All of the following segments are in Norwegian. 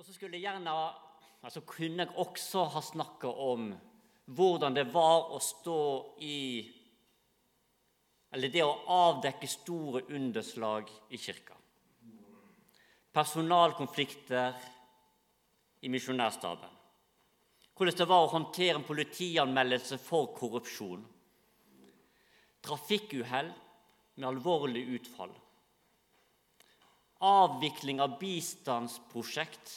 Og så skulle jeg gjerne, altså kunne jeg også ha snakka om hvordan det var å stå i Eller det å avdekke store underslag i kirka. Personalkonflikter i misjonærstaben. Hvordan det var å håndtere en politianmeldelse for korrupsjon. Trafikkuhell med alvorlig utfall. Avvikling av bistandsprosjekt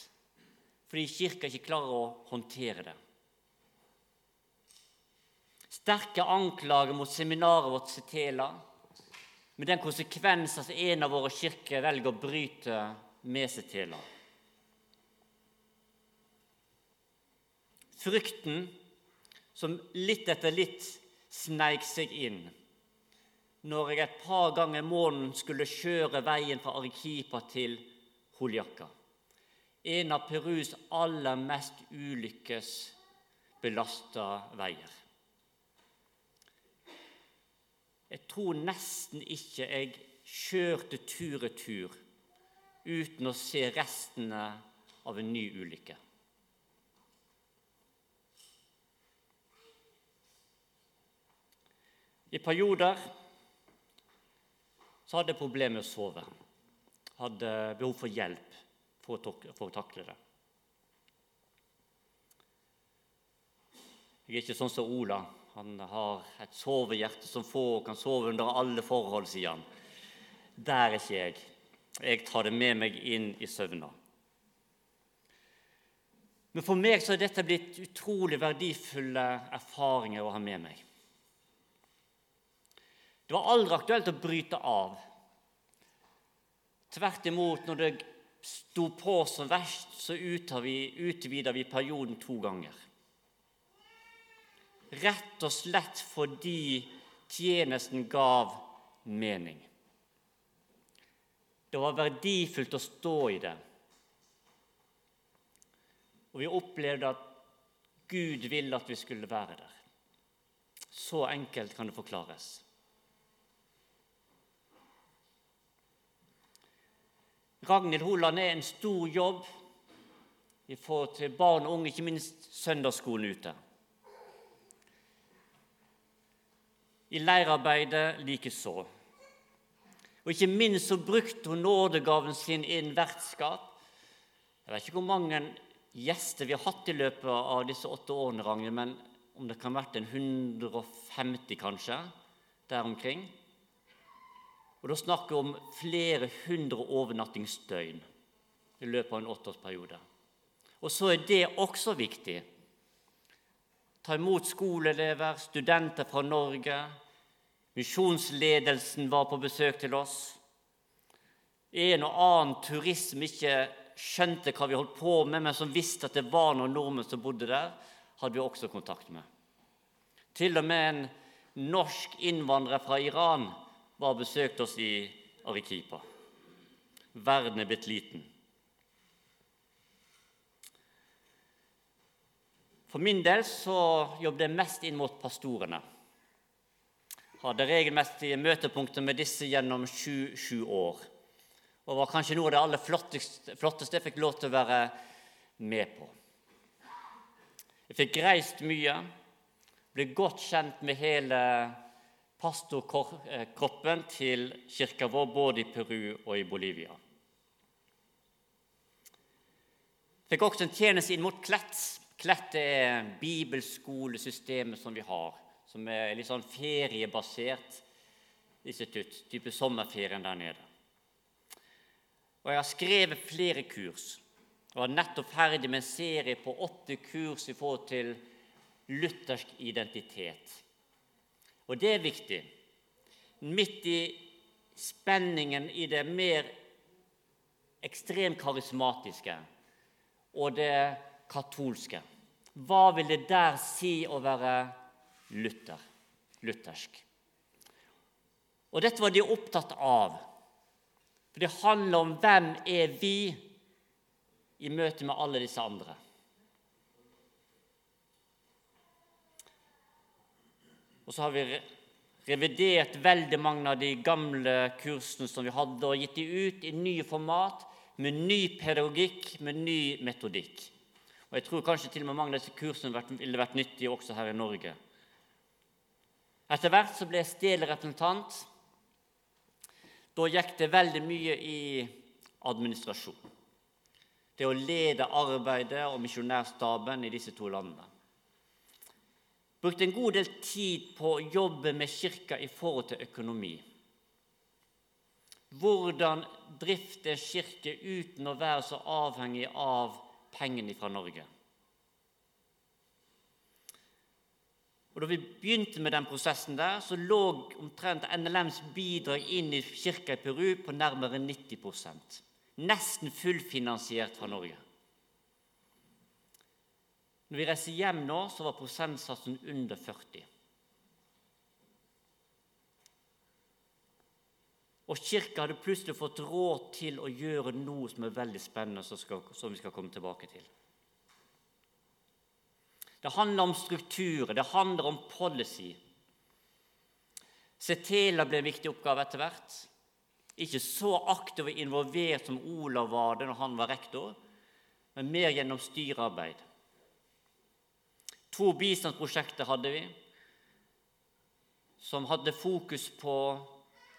fordi Kirka ikke klarer å håndtere det. Sterke anklager mot seminaret vårt Setela, med den konsekvens at en av våre kirker velger å bryte med Setela. Frykten som litt etter litt sneik seg inn når jeg et par ganger i måneden skulle kjøre veien fra Arequipa til Holiakka. En av Perus aller mest ulykkesbelasta veier. Jeg tror nesten ikke jeg kjørte tur-retur uten å se restene av en ny ulykke. I perioder så hadde jeg problemer med å sove. Hadde behov for hjelp for å, takle det. Jeg er ikke sånn som Ola. Han har et sovehjerte som få kan sove under alle forhold, sier han. Der er ikke jeg. Jeg tar det med meg inn i søvna. Men for meg så er dette blitt utrolig verdifulle erfaringer å ha med meg. Det var aldri aktuelt å bryte av. Tvert imot, når det sto på som verst, så utvida vi perioden to ganger. Rett og slett fordi tjenesten gav mening. Det var verdifullt å stå i det. Og vi opplevde at Gud ville at vi skulle være der. Så enkelt kan det forklares. Ragnhild Holand er en stor jobb i forhold til barn og unge, ikke minst søndagsskolen ute. I leirarbeidet likeså. Og ikke minst så brukte hun nådegaven sin innen vertskap. Jeg vet ikke hvor mange gjester vi har hatt i løpet av disse åtte årene, Ragnhild, men om det kan ha vært en 150, kanskje, der omkring. Og Da snakker vi om flere hundre overnattingsdøgn i løpet av en åtteårsperiode. Og så er det også viktig. Ta imot skoleelever, studenter fra Norge. Misjonsledelsen var på besøk til oss. En og annen turist som ikke skjønte hva vi holdt på med, men som visste at det var noen nordmenn som bodde der, hadde vi også kontakt med. Til og med en norsk innvandrer fra Iran var og besøkte oss i Arequipa. Verden er blitt liten. For min del så jobbet jeg mest inn mot pastorene. Hadde regelmessige møtepunkter med disse gjennom sju år. Og var kanskje noe av det aller flotteste, flotteste jeg fikk lov til å være med på. Jeg fikk reist mye, ble godt kjent med hele pastorkroppen til kirka vår både i Peru og i Bolivia. Fikk også en tjeneste inn mot Klett. Klett er bibelskolesystemet som vi har, som er litt sånn feriebasert institutt, type sommerferien der nede. Og Jeg har skrevet flere kurs og er nettopp ferdig med en serie på åtte kurs i forhold til luthersk identitet. Og det er viktig. Midt i spenningen i det mer ekstremt karismatiske og det katolske. Hva vil det der si å være Luther, luthersk? Og Dette var de opptatt av. For det handler om hvem er vi i møte med alle disse andre. Og så har vi revidert veldig mange av de gamle kursene som vi hadde, og gitt de ut i nye format med ny pedagogikk, med ny metodikk. Og Jeg tror kanskje til og med mange av disse kursene ville vært nyttige også her i Norge. Etter hvert så ble jeg stedlig representant. Da gikk det veldig mye i administrasjon. Det å lede arbeidet og misjonærstaben i disse to landene. Brukte en god del tid på å jobbe med Kirka i forhold til økonomi. Hvordan drifte kirke uten å være så avhengig av pengene fra Norge. Og Da vi begynte med den prosessen, der, så lå omtrent NLMs bidrag inn i kirka i Peru på nærmere 90% Nesten fullfinansiert fra Norge. Når vi reiser hjem nå, så var prosentsatsen under 40 Og Kirka hadde plutselig fått råd til å gjøre noe som er veldig spennende, som vi skal komme tilbake til. Det handler om strukturer, det handler om policy. Setela ble en viktig oppgave etter hvert. Ikke så aktiv og involvert som Olav var det når han var rektor, men mer gjennom styrearbeid. To bistandsprosjekter hadde vi som hadde fokus på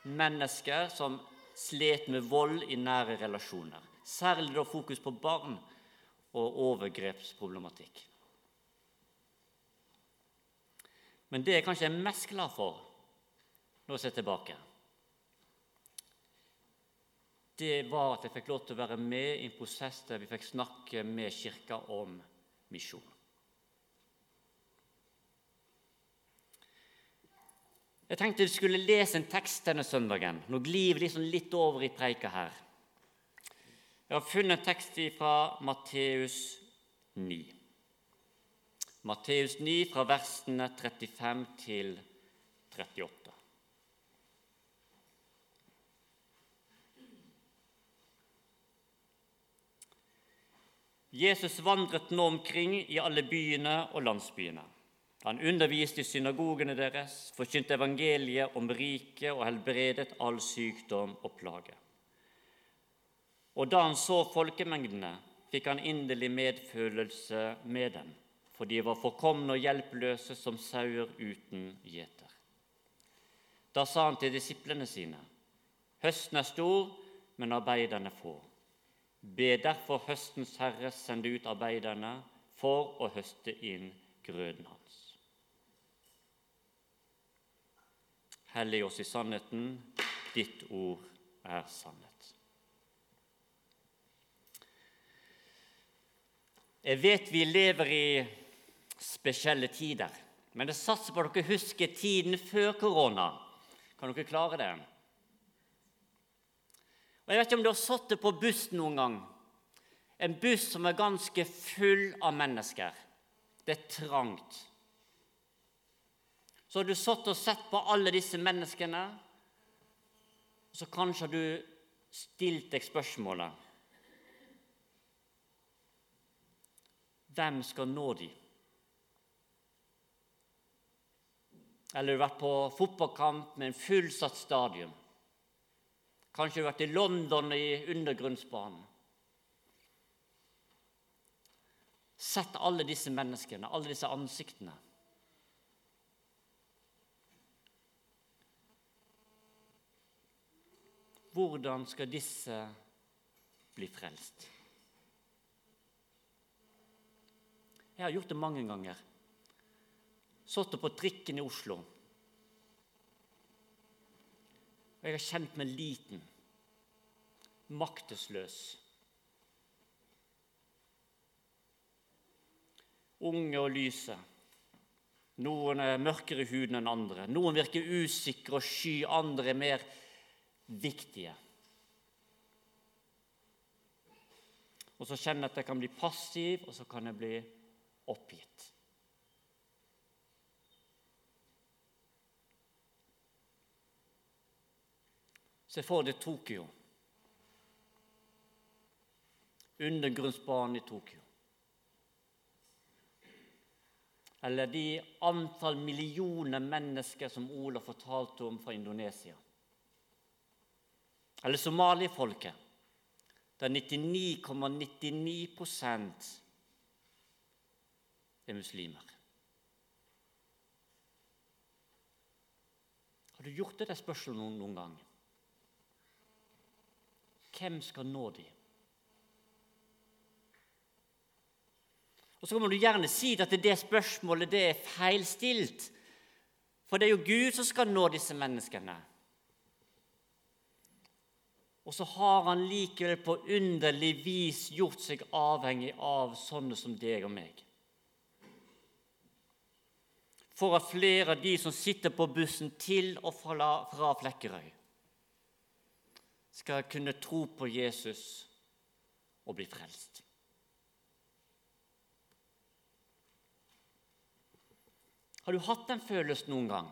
mennesker som slet med vold i nære relasjoner. Særlig da fokus på barn og overgrepsproblematikk. Men det jeg kanskje er mest glad for når jeg ser tilbake, det var at jeg fikk lov til å være med i en prosess der vi fikk snakke med Kirka om misjon. Jeg tenkte vi skulle lese en tekst denne søndagen. Nå glir vi liksom litt over i preika her. Jeg har funnet en tekst fra Matteus 9. Matteus 9 fra versene 35 til 38. Jesus vandret nå omkring i alle byene og landsbyene. Han underviste i synagogene deres, forkynte evangeliet om riket og helbredet all sykdom og plage. Og da han så folkemengdene, fikk han inderlig medfølelse med dem, for de var forkomne og hjelpeløse som sauer uten gjeter. Da sa han til disiplene sine.: Høsten er stor, men arbeiderne få. Be derfor høstens herre sende ut arbeiderne for å høste inn grøden hans. Hellig oss i sannheten. Ditt ord er sannhet. Jeg vet vi lever i spesielle tider, men jeg satser på at dere husker tiden før korona. Kan dere klare det? Og Jeg vet ikke om du har sittet på bussen noen gang. En buss som er ganske full av mennesker. Det er trangt så har du satt og sett på alle disse menneskene, så kanskje har du stilt deg spørsmålet Hvem skal nå de? Eller du har vært på fotballkamp med en fullsatt stadion. Kanskje du har vært i London i undergrunnsbanen. Sett alle disse menneskene, alle disse ansiktene. Hvordan skal disse bli frelst? Jeg har gjort det mange ganger. Sittet på trikken i Oslo. Og jeg har kjent meg liten, maktesløs. Unge og lyse. Noen er mørkere i huden enn andre. Noen virker usikre og sky, andre er mer viktige. Og så kjenner jeg at jeg kan bli passiv, og så kan jeg bli oppgitt. Se for deg Tokyo. Undergrunnsbanen i Tokyo. Eller de antall millioner mennesker som Ola fortalte om fra Indonesia eller somalifolket, der 99,99 ,99 er muslimer. Har du gjort det spørsmålet noen, noen gang? Hvem skal nå dem? Og Så kan du gjerne si at det spørsmålet det er feilstilt. For det er jo Gud som skal nå disse menneskene. Og så har han likevel på underlig vis gjort seg avhengig av sånne som deg og meg. For at flere av de som sitter på bussen til og fra Flekkerøy, skal kunne tro på Jesus og bli frelst. Har du hatt den følelsen noen gang?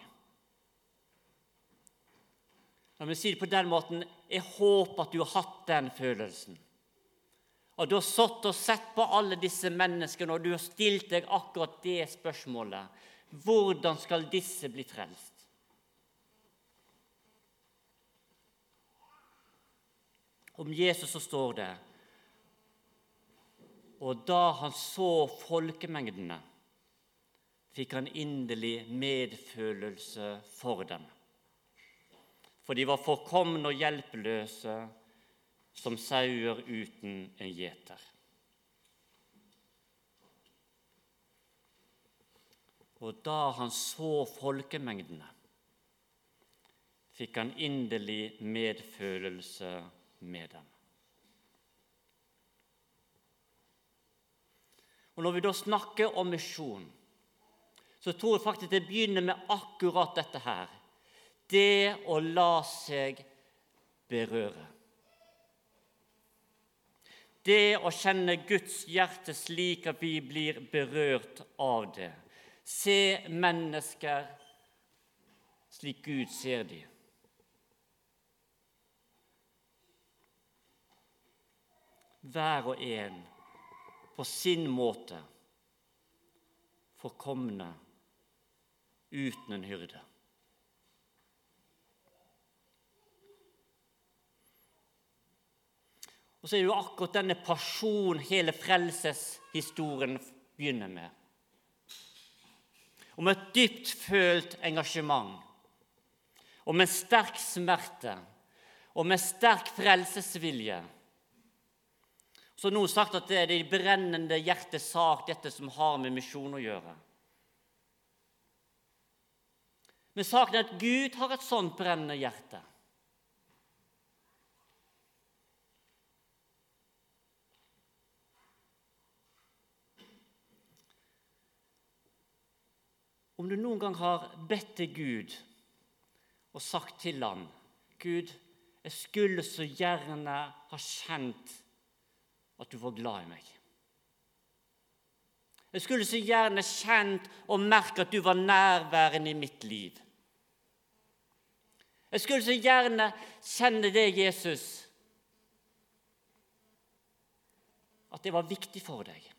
La meg si det på den måten jeg håper at du har hatt den følelsen. At du har satt og sett på alle disse menneskene, og du har stilt deg akkurat det spørsmålet. Hvordan skal disse bli frelst? Om Jesus så står det Og da han så folkemengdene fikk han inderlig medfølelse for dem. For de var forkomne og hjelpeløse som sauer uten en gjeter. Og da han så folkemengdene, fikk han inderlig medfølelse med dem. Og Når vi da snakker om misjon, så tror jeg faktisk det begynner med akkurat dette her. Det å la seg berøre. Det å kjenne Guds hjerte slik at vi blir berørt av det. Se mennesker slik Gud ser dem. Hver og en på sin måte forkomne uten en hyrde. Og så er det jo akkurat denne pasjonen hele frelseshistorien begynner med. Om et dypt følt engasjement, om en sterk smerte, om en sterk frelsesvilje. Så har sagt at det er det brennende hjertets sak, dette som har med misjon å gjøre. Men saken er at Gud har et sånt brennende hjerte. Om du noen gang har bedt til Gud og sagt til ham Gud, jeg skulle så gjerne ha kjent at du var glad i meg. Jeg skulle så gjerne kjent og merket at du var nærværende i mitt liv. Jeg skulle så gjerne kjenne det, Jesus, at det var viktig for deg.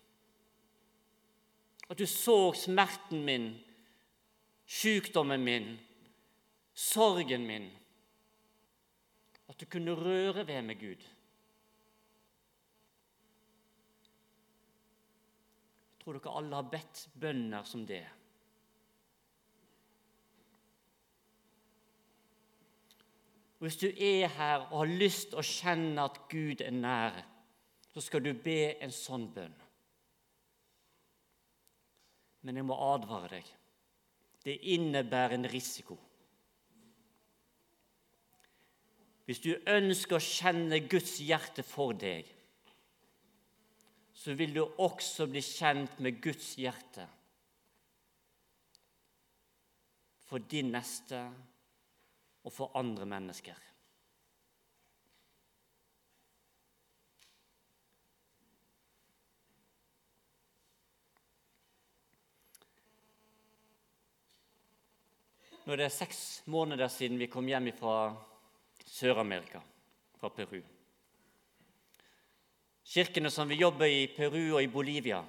At du så smerten min, sykdommen min, sorgen min. At du kunne røre ved meg, Gud. Jeg Tror dere alle har bedt bønner som det? Hvis du er her og har lyst til å kjenne at Gud er nær, så skal du be en sånn bønn. Men jeg må advare deg. Det innebærer en risiko. Hvis du ønsker å kjenne Guds hjerte for deg, så vil du også bli kjent med Guds hjerte for din neste og for andre mennesker. Nå er det seks måneder siden vi kom hjem fra Sør-Amerika, fra Peru. Kirkene som vi jobber i Peru og i Bolivia,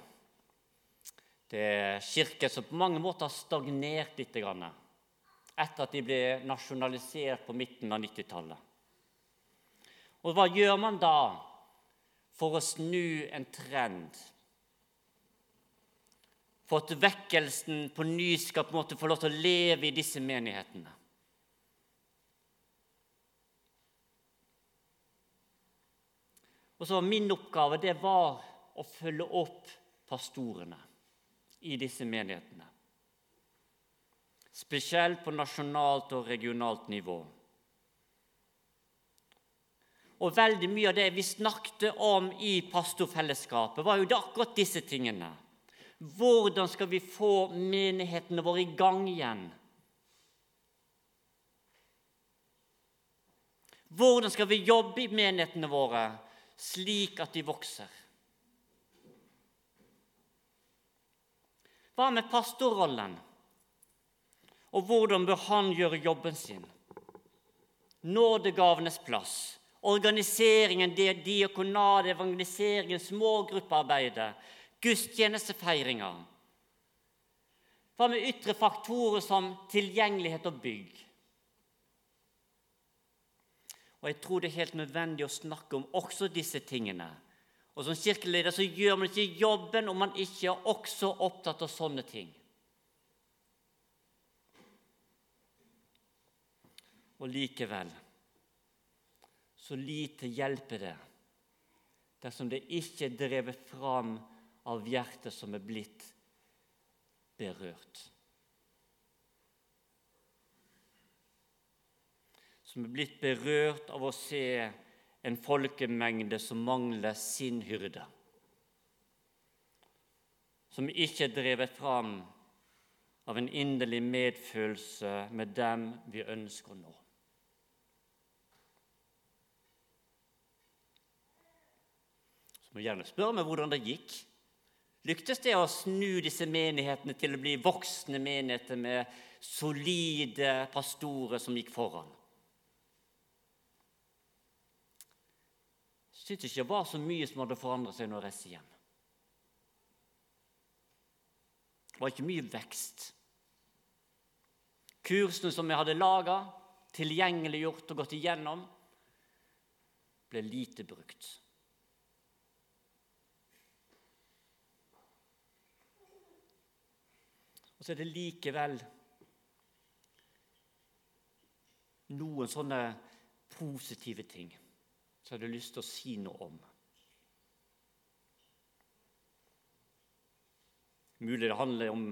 det er kirker som på mange måter har stagnert litt etter at de ble nasjonalisert på midten av 90-tallet. Og hva gjør man da for å snu en trend. For at vekkelsen på ny skal på en måte få lov til å leve i disse menighetene. Og så var Min oppgave det var å følge opp pastorene i disse menighetene. Spesielt på nasjonalt og regionalt nivå. Og veldig mye av det vi snakket om i pastorfellesskapet, var jo akkurat disse tingene. Hvordan skal vi få menighetene våre i gang igjen? Hvordan skal vi jobbe i menighetene våre slik at de vokser? Hva med pastorrollen? Og hvordan bør han gjøre jobben sin? Nådegavenes plass, organiseringen, det diakonale, evangeliseringen, smågruppearbeidet, gudstjenestefeiringer. Hva med ytre faktorer som tilgjengelighet og bygg? Og Jeg tror det er helt nødvendig å snakke om også disse tingene og Som kirkeleder så gjør man ikke jobben om man ikke er også opptatt av sånne ting. Og likevel så lite hjelper det dersom det ikke er drevet fram av hjertet som er blitt berørt. Som er blitt berørt av å se en folkemengde som mangler sin hyrde. Som ikke er drevet fram av en inderlig medfølelse med dem vi ønsker å nå. Så må jeg gjerne spørre meg hvordan det gikk. Lyktes det å snu disse menighetene til å bli voksne menigheter med solide pastorer som gikk foran? Jeg syntes ikke det var så mye som hadde forandret seg når jeg reiste hjem. Det var ikke mye vekst. Kursene som jeg hadde laga, tilgjengeliggjort og gått igjennom, ble lite brukt. Så er det likevel noen sånne positive ting som jeg hadde lyst til å si noe om. Mulig det handler om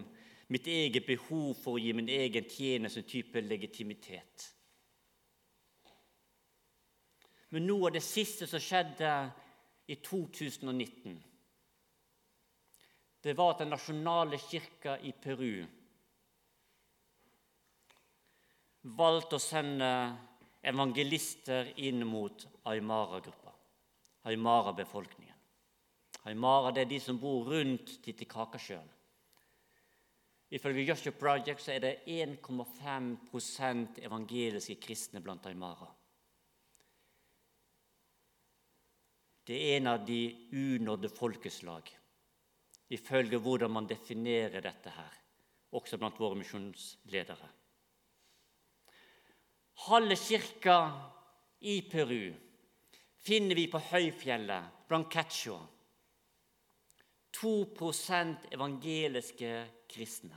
mitt eget behov for å gi min egen tjeneste en type legitimitet. Men noe av det siste som skjedde i 2019, det var at Den nasjonale kirka i Peru valgte å sende evangelister inn mot Aymara-gruppa, Aymara-befolkningen. Aymara det er de som bor rundt Titicacasjøen. Ifølge Joshua Project så er det 1,5% evangeliske kristne blant aymara. Det er en av de unådde folkeslag, ifølge hvordan man definerer dette her, også blant våre misjonsledere. Halve kirka i Peru finner vi på høyfjellet blant Quechua. 2% evangeliske kristne.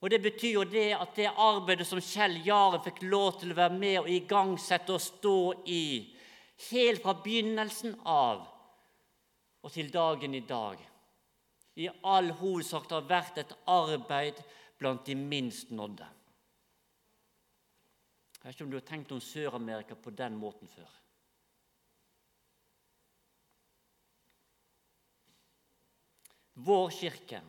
Og Det betyr jo det at det arbeidet som Kjell Jaren fikk lov til å være med og igangsette og stå i, helt fra begynnelsen av og til dagen i dag, i all hovedsak har vært et arbeid blant de minst nådde. Jeg vet ikke om du har tenkt om Sør-Amerika på den måten før. Vår kirke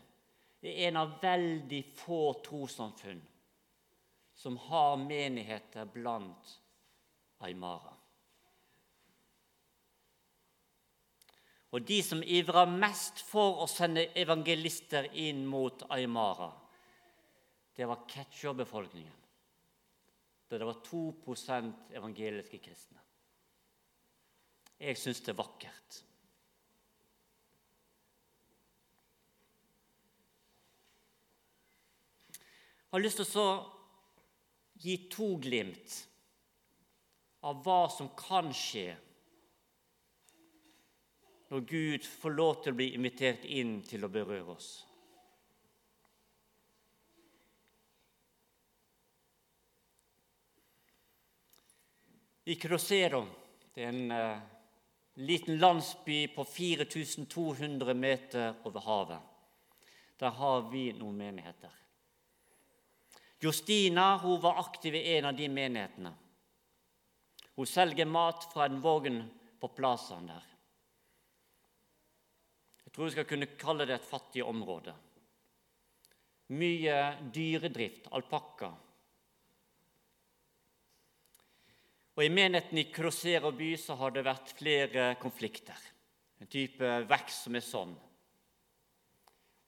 er en av veldig få trossamfunn som har menigheter blant aymara. Og de som ivra mest for å sende evangelister inn mot aymara, det var Quechua-befolkningen der det var 2% evangeliske kristne. Jeg syns det er vakkert. Jeg har lyst til å gi to glimt av hva som kan skje når Gud får lov til å bli invitert inn til å berøre oss. I Crosero, det er en uh, liten landsby på 4200 meter over havet, der har vi noen menigheter. Justina hun var aktiv i en av de menighetene. Hun selger mat fra en vogn på plassen der. Jeg tror vi skal kunne kalle det et fattig område. Mye dyredrift, alpakka. Og I menigheten i Krosero by så har det vært flere konflikter. En type vekst som er sånn.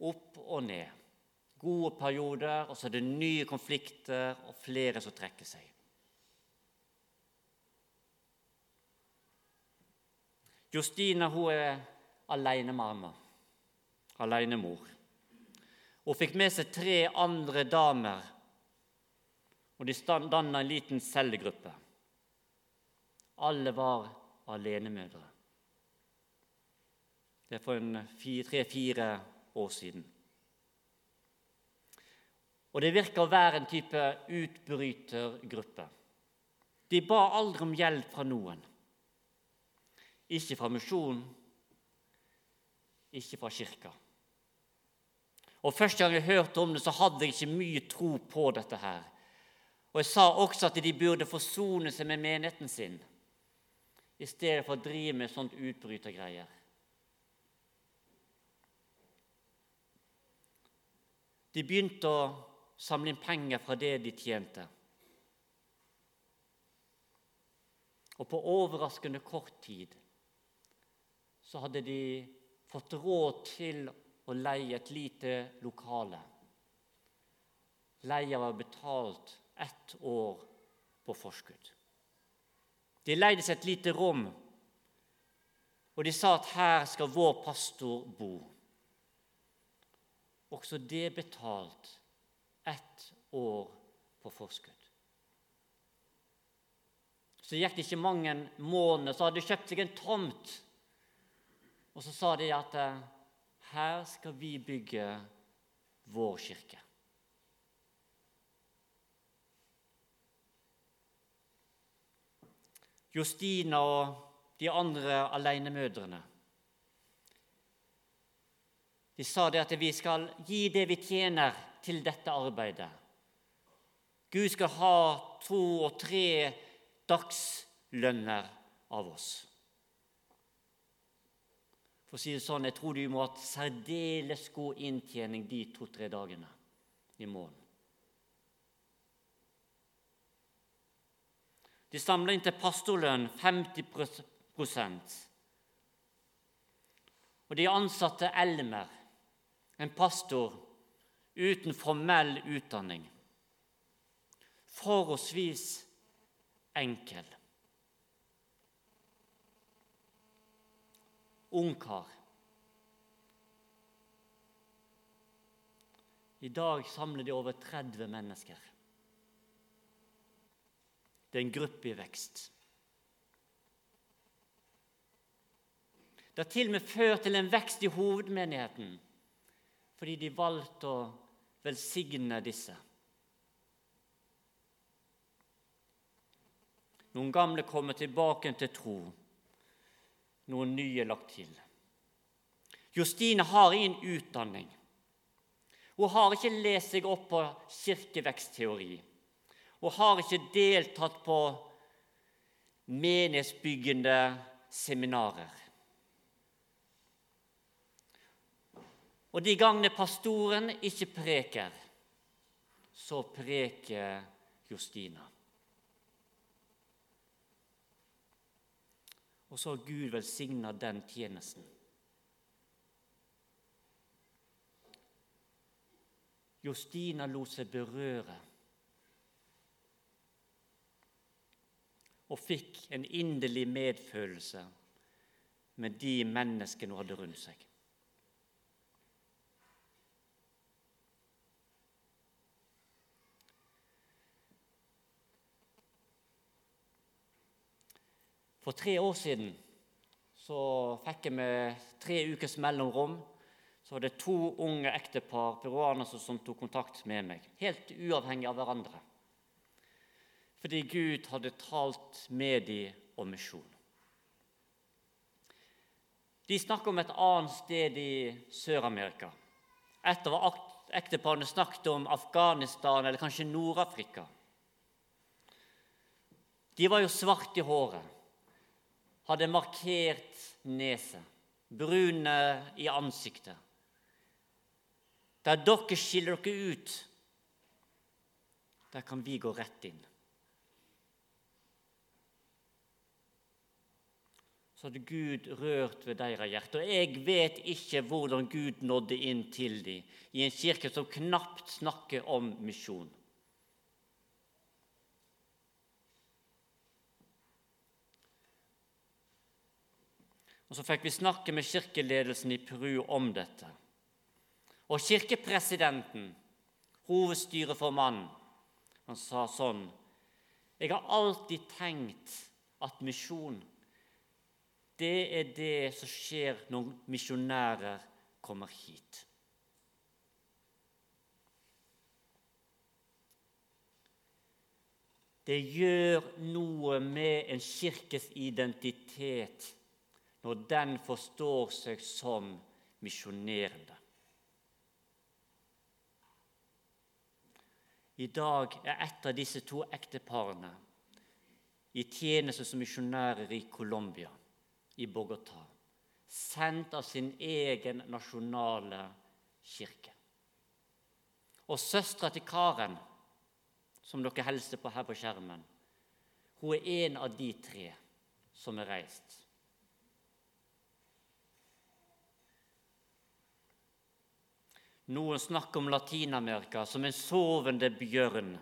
Opp og ned. Gode perioder, og så er det nye konflikter og flere som trekker seg. Justina hun er alenemamma, alenemor. Hun fikk med seg tre andre damer, og de danna en liten cellegruppe. Alle var alenemødre. Det er for tre-fire år siden. Og det virker å være en type utbrytergruppe. De ba aldri om hjelp fra noen. Ikke fra misjonen, ikke fra kirka. Og Første gang jeg hørte om det, så hadde jeg ikke mye tro på dette. her. Og Jeg sa også at de burde forsone seg med menigheten sin i stedet for å drive med sånt utbrytergreier. De begynte å samle inn penger fra det de tjente. Og på overraskende kort tid så hadde de fått råd til å leie et lite lokale. Leia var betalt ett år på forskudd. De leide seg et lite rom, og de sa at her skal vår pastor bo. Også det betalt ett år på forskudd. Så gikk det ikke mange måneder, så hadde de kjøpt seg en tomt og så sa de at eh, her skal vi bygge vår kirke. Justina og de andre alenemødrene de sa det at vi skal gi det vi tjener, til dette arbeidet. Gud skal ha to og tre dagslønner av oss. For å si det sånn, Jeg tror du må ha særdeles god inntjening de to-tre dagene i morgen. De samla inn til pastorlønn 50% Og de ansatte Elmer, en pastor uten formell utdanning. Forholdsvis enkel. Ungkar. I dag samler de over 30 mennesker. Det er en gruppe i vekst. Det har til og med ført til en vekst i hovedmenigheten fordi de valgte å velsigne disse. Noen gamle kommer tilbake til tro noen nye lagt til. Justine har ingen utdanning. Hun har ikke lest seg opp på kirkevekstteori. Hun har ikke deltatt på menighetsbyggende seminarer. Og de gangene pastoren ikke preker, så preker Justina. Og så har Gud velsigna den tjenesten. Justina lot seg berøre og fikk en inderlig medfølelse med de menneskene hun hadde rundt seg. For tre år siden så fikk jeg med tre ukers mellomrom så var det to unge ektepar peruanere som tok kontakt med meg, helt uavhengig av hverandre. Fordi Gud hadde talt med dem om misjon. De snakker om et annet sted i Sør-Amerika. Et av ekteparene snakket om Afghanistan eller kanskje Nord-Afrika. De var jo svarte i håret, hadde markert nese, brune i ansiktet. Der dere skiller dere ut, der kan vi gå rett inn. Så hadde Gud rørt ved deres hjerte. Og jeg vet ikke hvordan Gud nådde inn til dem i en kirke som knapt snakker om misjon. Og Så fikk vi snakke med kirkeledelsen i Peru om dette. Og kirkepresidenten, hovedstyreformannen, han sa sånn Jeg har alltid tenkt at misjon, det er det som skjer når misjonærer kommer hit. Det gjør noe med en kirkes identitet når den forstår seg som misjonerende. I dag er et av disse to ekteparene i tjeneste som misjonærer i Colombia, i Bogotá, sendt av sin egen nasjonale kirke. Og søstera til Karen, som dere hilser på her på skjermen, hun er en av de tre som er reist. Noen snakker om Latin-Amerika som en sovende bjørn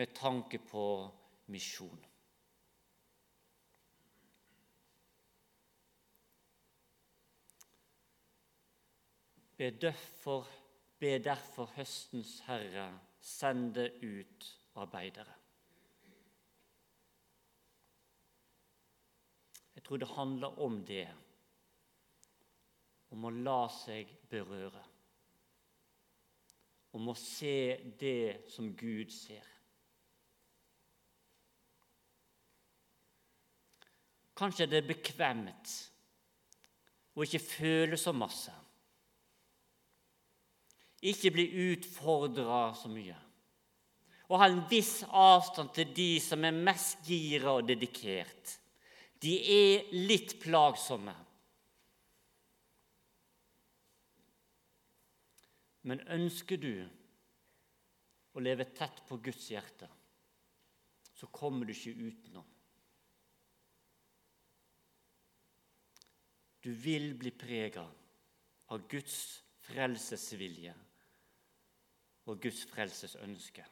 med tanke på misjon. Be be derfor høstens Herre sende ut arbeidere. Jeg tror det handler om det, om å la seg berøre om å se det som Gud ser. Kanskje det er bekvemt å ikke føle så masse. Ikke bli utfordra så mye. Og ha en viss avstand til de som er mest gira og dedikert. De er litt plagsomme. Men ønsker du å leve tett på Guds hjerte, så kommer du ikke utenom. Du vil bli prega av Guds frelsesvilje og Guds frelsesønske.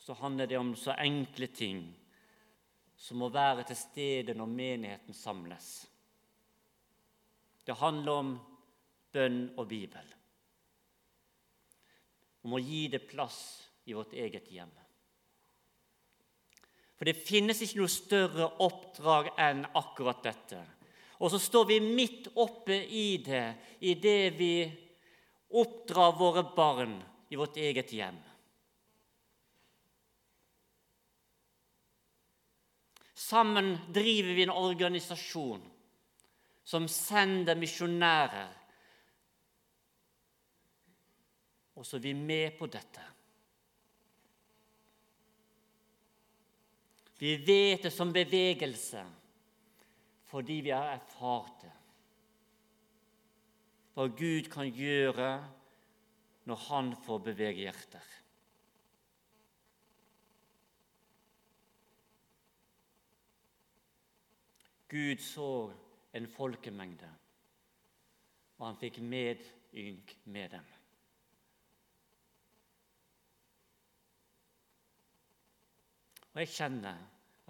Så handler det om så enkle ting som å være til stede når menigheten samles. Det handler om bønn og Bibel. Om å gi det plass i vårt eget hjem. For det finnes ikke noe større oppdrag enn akkurat dette. Og så står vi midt oppe i det i det vi oppdrar våre barn i vårt eget hjem. Sammen driver vi en organisasjon som sender misjonærer Og så er vi med på dette. Vi vet det som bevegelse fordi vi har erfart det. Hva Gud kan gjøre når Han får bevege hjerter. Gud så en folkemengde, og han fikk medynk med dem. Og jeg kjenner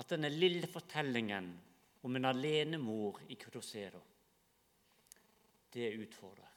at denne lille fortellingen om en alenemor i Cruzeiro, det utfordrer.